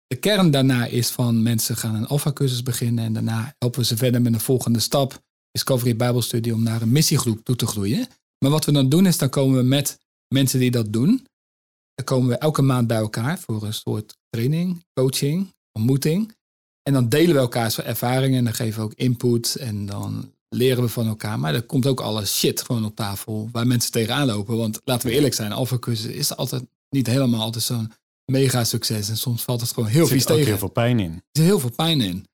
de kern daarna is van mensen gaan een alpha-cursus beginnen en daarna helpen we ze verder met een volgende stap, Discovery Bijbelstudie, om naar een missiegroep toe te groeien. Maar wat we dan doen is, dan komen we met mensen die dat doen, dan komen we elke maand bij elkaar voor een soort training, coaching, ontmoeting. En dan delen we elkaars ervaringen en dan geven we ook input en dan leren we van elkaar. Maar er komt ook alles shit gewoon op tafel waar mensen tegenaan lopen. Want laten we eerlijk zijn, alpha-cursus is altijd niet helemaal altijd zo'n mega succes. En soms valt het gewoon heel vies tegen. Er zit heel veel pijn in. Er zit heel veel pijn in.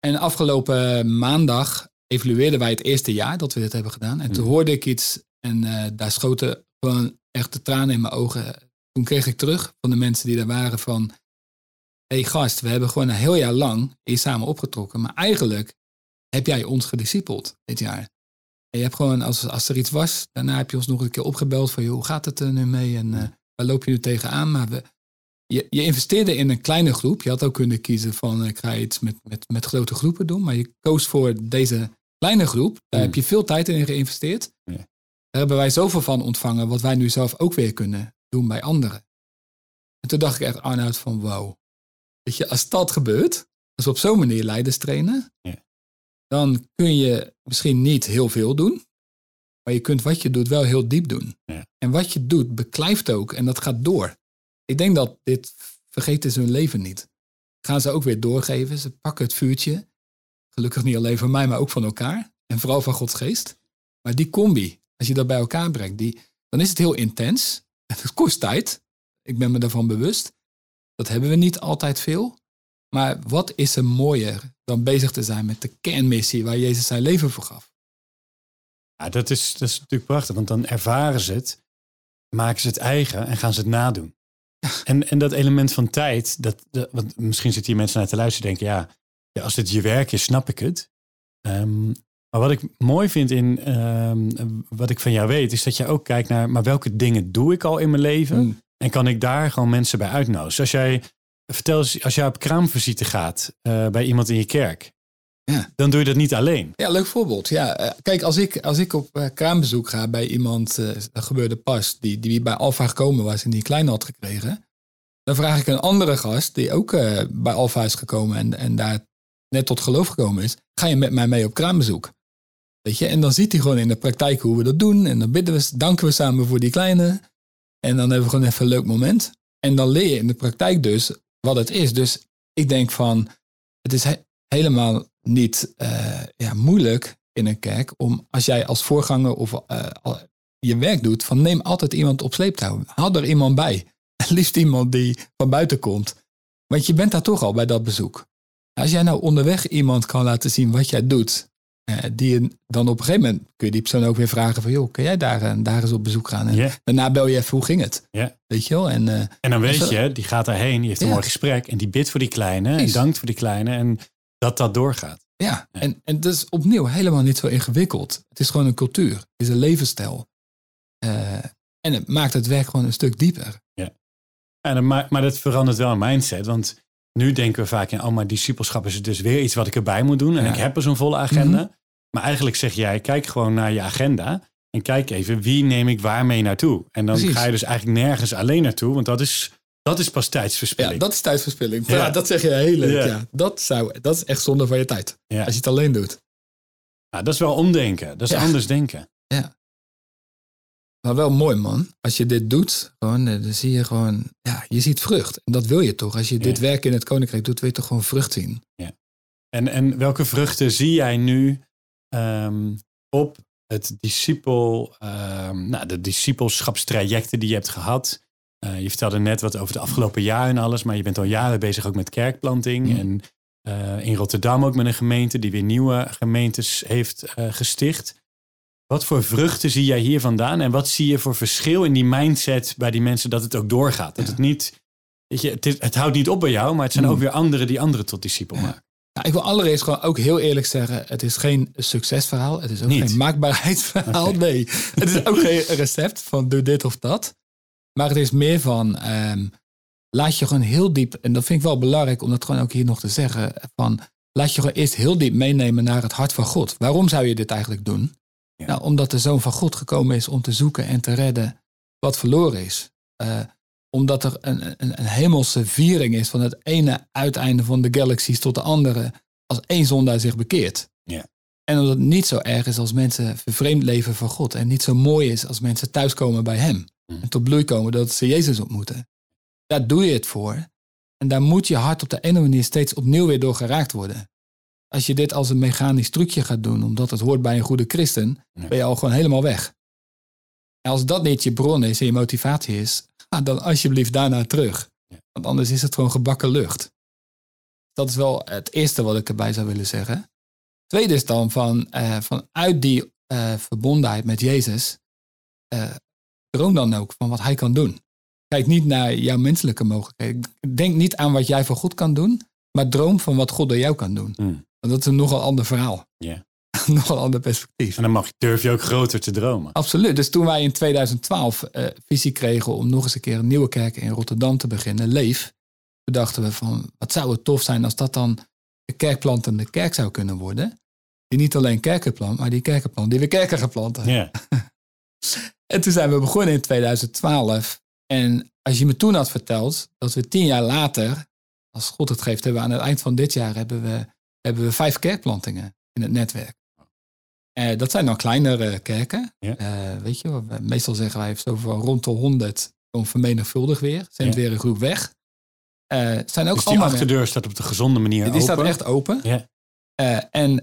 En afgelopen maandag evalueerden wij het eerste jaar dat we dit hebben gedaan. En toen hmm. hoorde ik iets en uh, daar schoten gewoon echt de tranen in mijn ogen. Toen kreeg ik terug van de mensen die daar waren van... Hé hey gast, we hebben gewoon een heel jaar lang hier samen opgetrokken. Maar eigenlijk heb jij ons gediscipeld dit jaar. En je hebt gewoon, als, als er iets was, daarna heb je ons nog een keer opgebeld van... Joh, hoe gaat het er nu mee en uh, waar loop je nu tegenaan? Maar we, je, je, investeerde in een kleine groep. Je had ook kunnen kiezen van ik ga iets met, met, met grote groepen doen. Maar je koos voor deze kleine groep. Daar heb je veel tijd in geïnvesteerd. Daar hebben wij zoveel van ontvangen, wat wij nu zelf ook weer kunnen doen bij anderen. En toen dacht ik echt Arnoud van wow. Weet je, als dat gebeurt, als we op zo'n manier leiders trainen, ja. dan kun je misschien niet heel veel doen. Maar je kunt wat je doet wel heel diep doen. Ja. En wat je doet beklijft ook en dat gaat door. Ik denk dat dit vergeten ze hun leven niet. Gaan ze ook weer doorgeven. Ze pakken het vuurtje. Gelukkig niet alleen van mij, maar ook van elkaar. En vooral van Gods geest. Maar die combi, als je dat bij elkaar brengt, die, dan is het heel intens. Het kost tijd. Ik ben me daarvan bewust. Dat hebben we niet altijd veel. Maar wat is er mooier dan bezig te zijn met de kernmissie waar Jezus zijn leven voor gaf? Ja, dat is, dat is natuurlijk prachtig, want dan ervaren ze het, maken ze het eigen en gaan ze het nadoen. En, en dat element van tijd, dat, dat, want misschien zitten hier mensen naar te luisteren en denken, ja, ja, als dit je werk is, snap ik het. Um, maar wat ik mooi vind in um, wat ik van jou weet, is dat je ook kijkt naar, maar welke dingen doe ik al in mijn leven? Mm. En kan ik daar gewoon mensen bij uitnodigen? Als jij, vertel eens, als jij op kraamvisite gaat uh, bij iemand in je kerk, ja. dan doe je dat niet alleen. Ja, leuk voorbeeld. Ja, uh, kijk, als ik, als ik op uh, kraambezoek ga bij iemand, dat gebeurde pas, die, die bij Alfa gekomen was en die klein had gekregen, dan vraag ik een andere gast die ook bij Alfa is gekomen en, en daar net tot geloof gekomen is, ga je met mij mee op kraambezoek? Weet je, en dan ziet hij gewoon in de praktijk hoe we dat doen. En dan bidden we, danken we samen voor die kleine. En dan hebben we gewoon even een leuk moment. En dan leer je in de praktijk dus wat het is. Dus ik denk van, het is helemaal niet uh, ja, moeilijk in een kerk om als jij als voorganger of uh, je werk doet, van neem altijd iemand op sleeptouw. Haal er iemand bij. Liefst iemand die van buiten komt. Want je bent daar toch al bij dat bezoek. Als jij nou onderweg iemand kan laten zien wat jij doet, uh, die dan op een gegeven moment kun je die persoon ook weer vragen van joh, kun jij daar, en daar eens op bezoek gaan? En daarna bel je even hoe ging het? Weet je wel? En, uh, en dan weet je, die gaat daarheen, die heeft een mooi gesprek en die bidt voor die kleine en dankt voor die kleine en dat dat doorgaat. Ja, En, en dat is opnieuw helemaal niet zo ingewikkeld. Het is gewoon een cultuur, het is een levensstijl. Uh, en het maakt het werk gewoon een stuk dieper. Ja. En, maar, maar dat verandert wel een mindset, want nu denken we vaak in, oh maar discipelschap is dus weer iets wat ik erbij moet doen. En ik heb er zo'n volle agenda. Mhm. Maar eigenlijk zeg jij, kijk gewoon naar je agenda. En kijk even, wie neem ik waarmee naartoe? En dan ga je dus eigenlijk nergens alleen naartoe. Want dat is, dat is pas tijdsverspilling. Ja, dat is tijdsverspilling. Ja. dat zeg je heel leuk. Ja. Dat, zou, dat is echt zonde van je tijd. Als je het alleen doet. Nou, dat is wel omdenken. Dat is anders denken. Ja. Maar wel mooi, man. Als je dit doet, gewoon, eh, dan zie je gewoon, ja, je ziet vrucht. En dat wil je toch? Als je dit werk in het koninkrijk doet, wil je toch gewoon vrucht zien. Ja. En, en welke vruchten zie jij nu um, op het discipel, um, nou, de discipelschapstrajecten die je hebt gehad? Uh, je vertelde net wat over de afgelopen jaren en alles, maar je bent al jaren bezig ook met kerkplanting. Mm. En uh, in Rotterdam ook met een gemeente die weer nieuwe gemeentes heeft uh, gesticht. Wat voor vruchten zie jij hier vandaan? En wat zie je voor verschil in die mindset bij die mensen dat het ook doorgaat? Dat het niet, weet je, het, het, houdt niet op bij jou, maar het zijn ook weer anderen die anderen tot discipel maken. Nou, ik wil allereerst gewoon ook heel eerlijk zeggen: het is geen succesverhaal. Het is ook geen maakbaarheidsverhaal. Nee, het is ook geen recept van doe dit of dat. Maar het is meer van um, laat je gewoon heel diep, en dat vind ik wel belangrijk om dat gewoon ook hier nog te zeggen: van laat je gewoon eerst heel diep meenemen naar het hart van God. Waarom zou je dit eigenlijk doen? Ja. Nou, omdat de Zoon van God gekomen is om te zoeken en te redden wat verloren is. Uh, omdat er een, een, een, hemelse viering is van het ene uiteinde van de galaxies tot de andere, als één zondaar zich bekeert. Ja. En omdat het niet zo erg is als mensen vervreemd leven van God. En niet zo mooi is als mensen thuiskomen bij Hem. Mm. En tot bloei komen dat ze Jezus ontmoeten. Daar doe je het voor. En daar moet je hart op de ene manier steeds opnieuw weer door geraakt worden. Als je dit als een mechanisch trucje gaat doen, omdat het hoort bij een goede christen, ben je al gewoon helemaal weg. En als dat niet je bron is en je motivatie is, ga dan alsjeblieft daarna terug. Want anders is het gewoon gebakken lucht. Dat is wel het eerste wat ik erbij zou willen zeggen. Tweede is dan van, uh, vanuit die uh, verbondenheid met Jezus, uh, droom dan ook van wat hij kan doen. Kijk niet naar jouw menselijke mogelijkheden. Denk niet aan wat jij voor God kan doen, maar droom van wat God door jou kan doen. Mm. Want dat is een nogal ander verhaal. Yeah. nogal ander perspectief. En dan mag, durf je ook groter te dromen. Absoluut. Dus toen wij in 2012 uh, visie kregen om nog eens een keer een nieuwe kerk in Rotterdam te beginnen, Leef, bedachten we van wat zou het tof zijn als dat dan de kerkplantende kerk zou kunnen worden. Die niet alleen kerken plant, maar die kerken plant die we kerken gaan planten. Ja. en toen zijn we begonnen in 2012. En als je me toen had verteld dat we tien jaar later, als God het geeft, hebben we aan het eind van dit jaar hebben we, hebben we vijf kerkplantingen in het netwerk. Uh, dat zijn dan kleinere kerken. Ja. Uh, weet je, meestal zeggen wij zo van rond de 100 om vermenigvuldig weer. Zijn ja. weer een groep weg. Uh, zijn ook dus die achterdeur staat op de gezonde manier die open? Die staat echt open. Ja. en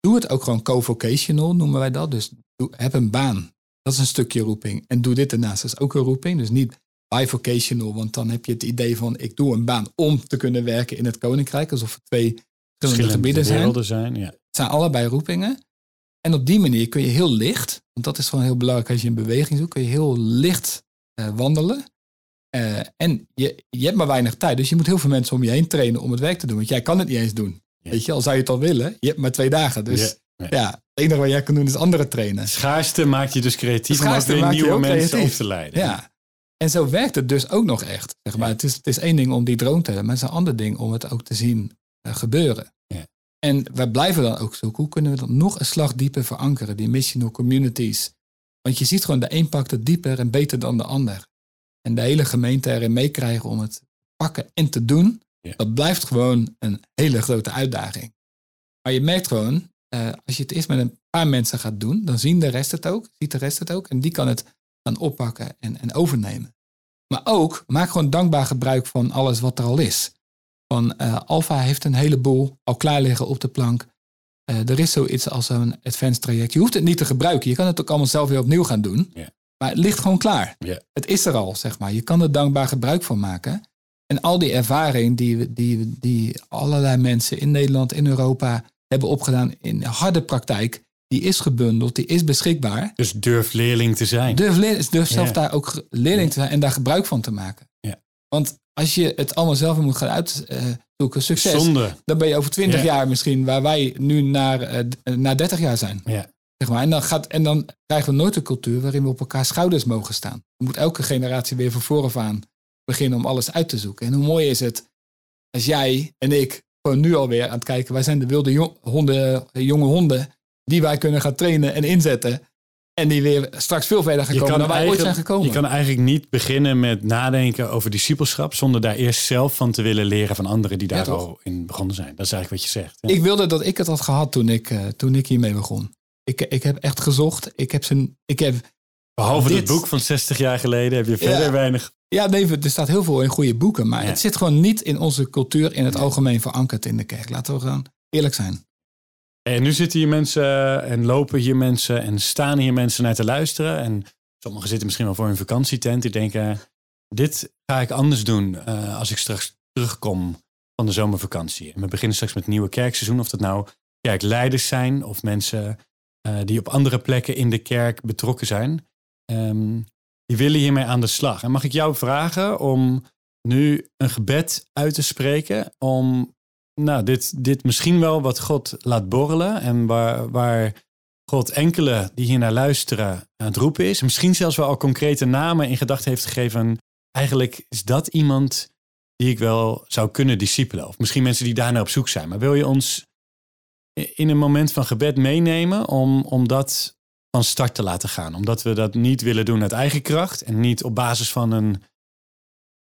doe het ook gewoon co-vocational, noemen wij dat. Dus doe, heb een baan. Dat is een stukje roeping. En doe dit ernaast. Dat is ook een roeping. Dus niet bivocational, want dan heb je het idee van ik doe een baan om te kunnen werken in het koninkrijk. Alsof er twee verschillende gebieden zijn. zijn ja. Het zijn allebei roepingen. En op die manier kun je heel licht, want dat is gewoon heel belangrijk als je een beweging zoekt, kun je heel licht uh, wandelen. Uh, en je, je hebt maar weinig tijd, dus je moet heel veel mensen om je heen trainen om het werk te doen. Want jij kan het niet eens doen. Ja. Weet je, al zou je het al willen, je hebt maar twee dagen. Dus Ja. ja, het enige wat jij kan doen is andere trainen. Schaarste maakt je dus creatief om weer nieuwe mensen creatief. op te leiden. Ja. En zo werkt het dus ook nog echt. Zeg maar. Ja. het, is, het is één ding om die droom te hebben, maar het is een ander ding om het ook te zien gebeuren. Ja. En wij blijven dan ook zoeken, hoe kunnen we dat nog een slag dieper verankeren, die missional communities. Want je ziet gewoon, de een pakt het dieper en beter dan de ander. En de hele gemeente erin meekrijgen om het pakken en te doen, Ja. dat blijft gewoon een hele grote uitdaging. Maar je merkt gewoon, uh, als je het eerst met een paar mensen gaat doen, dan zien de rest het ook, ziet de rest het ook. En die kan het gaan oppakken en, en overnemen. Maar ook, maak gewoon dankbaar gebruik van alles wat er al is. Van uh, Alpha heeft een heleboel al klaar liggen op de plank. Uh, er is zoiets als een advanced traject. Je hoeft het niet te gebruiken. Je kan het ook allemaal zelf weer opnieuw gaan doen. Maar het ligt gewoon klaar. Het is er al, zeg maar. Je kan er dankbaar gebruik van maken. En al die ervaring die, we- die, die allerlei mensen in Nederland, in Europa hebben opgedaan in harde praktijk, die is gebundeld, die is beschikbaar. Dus durf leerling te zijn. Durf, leer- durf zelf daar ook leerling te zijn en daar gebruik van te maken. Want als je het allemaal zelf moet gaan uitzoeken, succes, Zonde. dan ben je over 20 Ja. jaar misschien waar wij nu naar, eh, d- naar 30 jaar zijn. Ja. Zeg maar. en, dan gaat, en dan krijgen we nooit een cultuur waarin we op elkaar schouders mogen staan. Dan moet elke generatie weer van vooraf aan beginnen om alles uit te zoeken. En hoe mooi is het als jij en ik gewoon nu alweer aan het kijken, wij zijn de wilde honden, jonge honden die wij kunnen gaan trainen en inzetten. En die weer straks veel verder gaan Je komen dan wij ooit zijn gekomen. je kan eigenlijk niet beginnen met nadenken over discipelschap zonder daar eerst zelf van te willen leren van anderen die daar Ja, al in begonnen zijn. Dat is eigenlijk wat je zegt. Ja. Ik wilde dat ik het had gehad toen ik, eh, toen ik hiermee begon. Ik, ik heb echt gezocht. Ik heb, zijn, ik heb Behalve dit- het boek van 60 jaar geleden heb je verder Ja. weinig. Ja, nee, er staat heel veel in goede boeken. Maar het zit gewoon niet in onze cultuur in het algemeen verankerd in de kerk. Laten we gewoon eerlijk zijn. En nu zitten hier mensen en lopen hier mensen en staan hier mensen naar te luisteren. En sommigen zitten misschien wel voor hun vakantietent. Die denken, dit ga ik anders doen eh, als ik straks terugkom van de zomervakantie. En we beginnen straks met nieuwe kerkseizoen. Of dat nou kerkleiders zijn of mensen eh, die op andere plekken in de kerk betrokken zijn. Ehm, die willen hiermee aan de slag. En mag ik jou vragen om nu een gebed uit te spreken om nou, dit, dit misschien wel wat God laat borrelen. En waar, waar God enkele die hier naar luisteren aan het roepen is. Misschien zelfs wel al concrete namen in gedachten heeft gegeven. Eigenlijk is dat iemand die ik wel zou kunnen discipelen. Of misschien mensen die daarnaar op zoek zijn. Maar wil je ons in een moment van gebed meenemen om, om dat van start te laten gaan. Omdat we dat niet willen doen uit eigen kracht en niet op basis van een,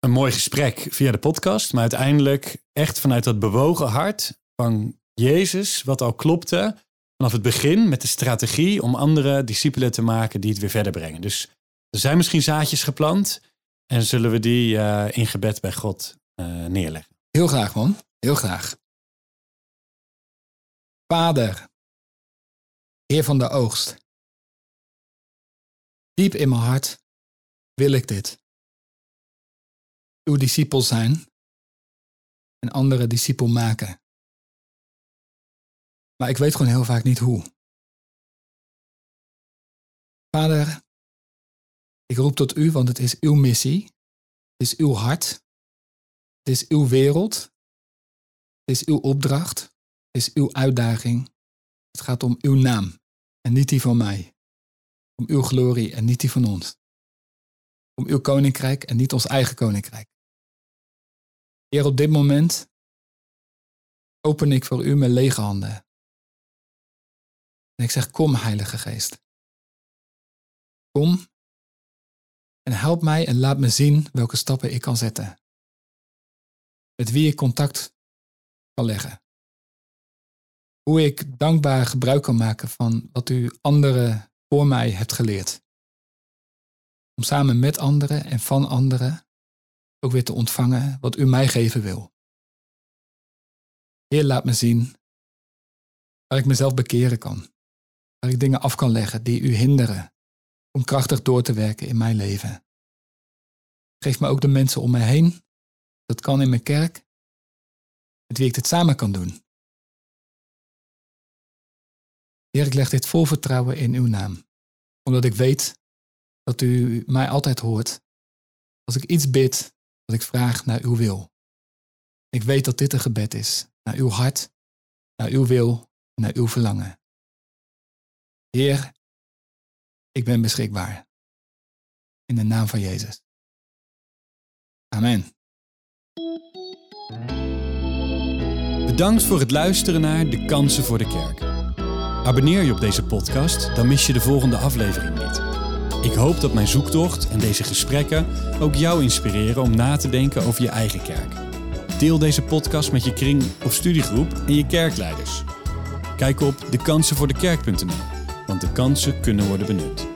een mooi gesprek via de podcast, maar uiteindelijk echt vanuit dat bewogen hart van Jezus, wat al klopte vanaf het begin met de strategie om andere discipelen te maken die het weer verder brengen. Dus er zijn misschien zaadjes geplant en zullen we die uh, in gebed bij God uh, neerleggen. Heel graag, man. Heel graag. Vader, Heer van de oogst. Diep in mijn hart wil ik dit. Uw discipel zijn en andere discipel maken. Maar ik weet gewoon heel vaak niet hoe. Vader, ik roep tot u, want het is uw missie. Het is uw hart. Het is uw wereld. Het is uw opdracht. Het is uw uitdaging. Het gaat om uw naam en niet die van mij. Om uw glorie en niet die van ons. Om uw koninkrijk en niet ons eigen koninkrijk. Heer, op dit moment open ik voor u mijn lege handen. En ik zeg, kom Heilige Geest. Kom en help mij en laat me zien welke stappen ik kan zetten. Met wie ik contact kan leggen. Hoe ik dankbaar gebruik kan maken van wat u anderen voor mij hebt geleerd. Om samen met anderen en van anderen ook weer te ontvangen wat u mij geven wil. Heer, laat me zien waar ik mezelf bekeren kan. Waar ik dingen af kan leggen die u hinderen om krachtig door te werken in mijn leven. Geef me ook de mensen om me heen. Dat kan in mijn kerk. Met wie ik dit samen kan doen. Heer, ik leg dit vol vertrouwen in uw naam. Omdat ik weet dat u mij altijd hoort. Als ik iets bid, ik vraag naar uw wil. Ik weet dat dit een gebed is. Naar uw hart, naar uw wil, naar uw verlangen. Heer, ik ben beschikbaar. In de naam van Jezus. Amen. Bedankt voor het luisteren naar De Kansen voor de Kerk. Abonneer je op deze podcast, dan mis je de volgende aflevering niet. Ik hoop dat mijn zoektocht en deze gesprekken ook jou inspireren om na te denken over je eigen kerk. Deel deze podcast met je kring of studiegroep en je kerkleiders. Kijk op dekansenvoordekerk.nl want de kansen kunnen worden benut.